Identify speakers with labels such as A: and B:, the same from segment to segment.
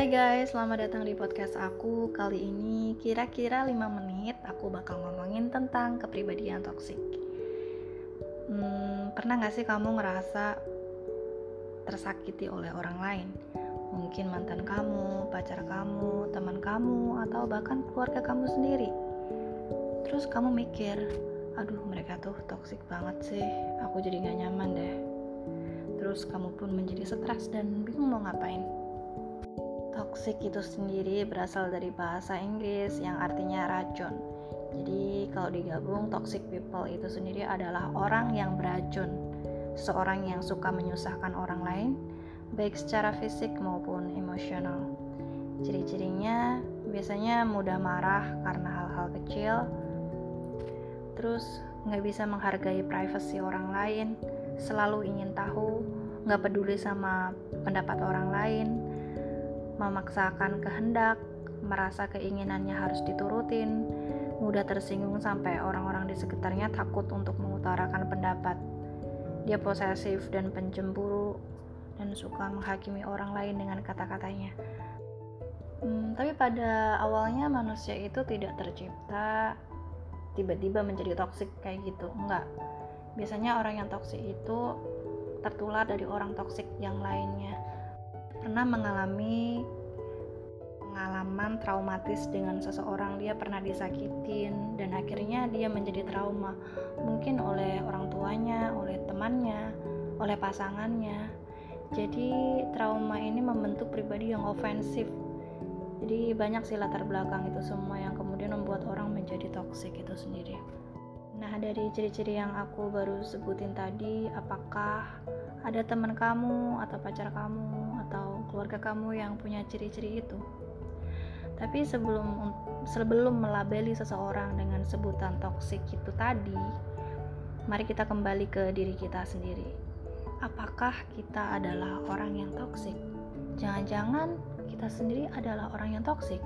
A: Hai guys, selamat datang di podcast aku. Kali ini kira-kira 5 menit aku bakal ngomongin tentang kepribadian toksik. Hmm, pernah gak sih kamu ngerasa tersakiti oleh orang lain? Mungkin mantan kamu, pacar kamu, teman kamu, atau bahkan keluarga kamu sendiri. Terus kamu mikir, aduh mereka tuh toksik banget sih, aku jadi gak nyaman deh. Terus kamu pun menjadi stres dan bingung mau ngapain Toxic itu sendiri berasal dari bahasa Inggris yang artinya racun. Jadi kalau digabung toxic people itu sendiri adalah orang yang beracun. Seorang yang suka menyusahkan orang lain, baik secara fisik maupun emosional. Ciri-cirinya biasanya mudah marah karena hal-hal kecil, terus nggak bisa menghargai privasi orang lain, selalu ingin tahu, nggak peduli sama pendapat orang lain, memaksakan kehendak, merasa keinginannya harus diturutin, mudah tersinggung sampai orang-orang di sekitarnya takut untuk mengutarakan pendapat. Dia posesif dan pencemburu dan suka menghakimi orang lain dengan kata-katanya. Hmm, tapi pada awalnya manusia itu tidak tercipta tiba-tiba menjadi toksik kayak gitu, enggak. Biasanya orang yang toksik itu tertular dari orang toksik yang lainnya pernah mengalami pengalaman traumatis dengan seseorang dia pernah disakitin dan akhirnya dia menjadi trauma. Mungkin oleh orang tuanya oleh temannya oleh pasangannya. Jadi trauma ini membentuk pribadi yang ofensif. Jadi banyak sih latar belakang itu semua yang kemudian membuat orang menjadi toksik itu sendiri. Nah dari ciri-ciri yang aku baru sebutin tadi apakah ada teman kamu atau pacar kamu keluarga kamu yang punya ciri-ciri itu. Tapi sebelum sebelum melabeli seseorang dengan sebutan toksik itu tadi, mari kita kembali ke diri kita sendiri. Apakah kita adalah orang yang toksik? Jangan-jangan kita sendiri adalah orang yang toksik.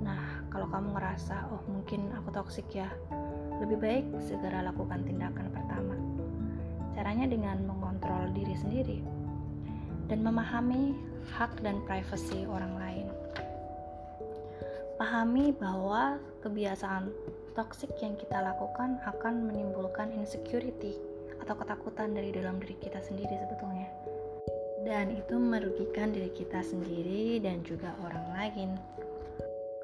A: Nah, kalau kamu ngerasa, oh mungkin aku toksik ya, lebih baik segera lakukan tindakan pertama Caranya dengan mengontrol diri sendiri dan memahami hak dan privasi orang lain. Pahami bahwa kebiasaan toksik yang kita lakukan akan menimbulkan insecurity atau ketakutan dari dalam diri kita sendiri sebetulnya. Dan itu merugikan diri kita sendiri dan juga orang lain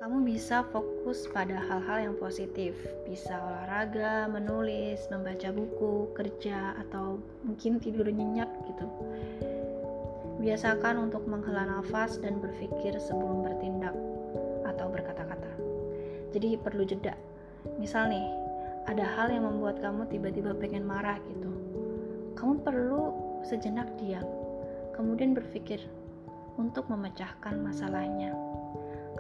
A: kamu bisa fokus pada hal-hal yang positif, bisa olahraga, menulis, membaca buku, kerja, atau mungkin tidur nyenyak gitu. Biasakan untuk menghela nafas dan berpikir sebelum bertindak atau berkata-kata. Jadi perlu jeda. Misal nih, ada hal yang membuat kamu tiba-tiba pengen marah gitu. Kamu perlu sejenak diam, kemudian berpikir untuk memecahkan masalahnya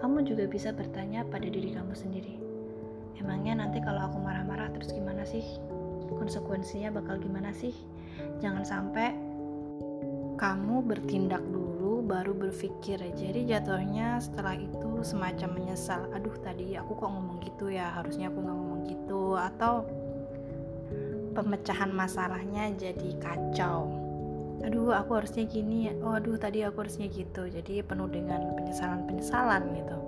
A: kamu juga bisa bertanya pada diri kamu sendiri. Emangnya nanti kalau aku marah-marah terus gimana sih? Konsekuensinya bakal gimana sih? Jangan sampai kamu bertindak dulu baru berpikir. Jadi jatuhnya setelah itu semacam menyesal. Aduh tadi aku kok ngomong gitu ya, harusnya aku nggak ngomong gitu. Atau pemecahan masalahnya jadi kacau aduh aku harusnya gini oh aduh tadi aku harusnya gitu jadi penuh dengan penyesalan-penyesalan gitu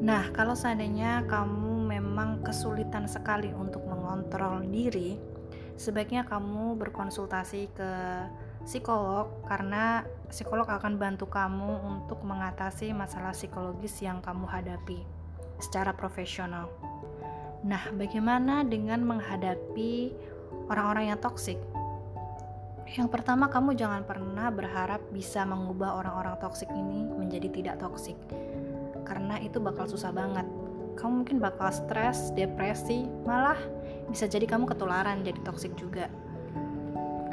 A: nah kalau seandainya kamu memang kesulitan sekali untuk mengontrol diri sebaiknya kamu berkonsultasi ke psikolog karena psikolog akan bantu kamu untuk mengatasi masalah psikologis yang kamu hadapi secara profesional. Nah, bagaimana dengan menghadapi orang-orang yang toksik? Yang pertama, kamu jangan pernah berharap bisa mengubah orang-orang toksik ini menjadi tidak toksik. Karena itu bakal susah banget. Kamu mungkin bakal stres, depresi, malah bisa jadi kamu ketularan jadi toksik juga.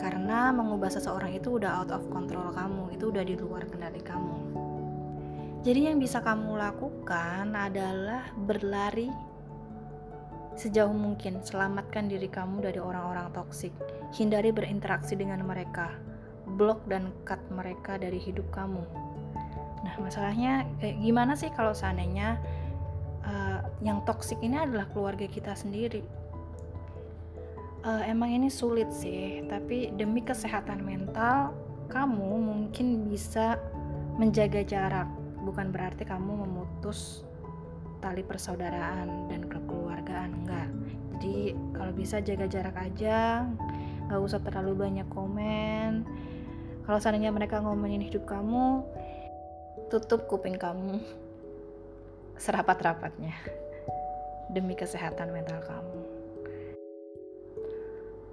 A: Karena mengubah seseorang itu udah out of control kamu, itu udah di luar kendali kamu. Jadi yang bisa kamu lakukan adalah berlari Sejauh mungkin, selamatkan diri kamu dari orang-orang toksik. Hindari berinteraksi dengan mereka. Blok dan cut mereka dari hidup kamu. Nah, masalahnya kayak gimana sih kalau seandainya uh, yang toksik ini adalah keluarga kita sendiri? Uh, emang ini sulit sih, tapi demi kesehatan mental, kamu mungkin bisa menjaga jarak. Bukan berarti kamu memutus tali persaudaraan dan kekeluargaan enggak. Jadi kalau bisa jaga jarak aja nggak usah terlalu banyak komen. Kalau seandainya mereka ngomongin hidup kamu tutup kuping kamu. Serapat-rapatnya. Demi kesehatan mental kamu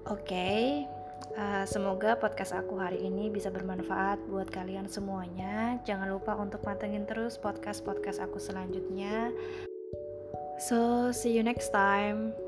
A: oke okay, Uh, semoga podcast aku hari ini bisa bermanfaat buat kalian semuanya. Jangan lupa untuk pantengin terus podcast-podcast aku selanjutnya. So, see you next time.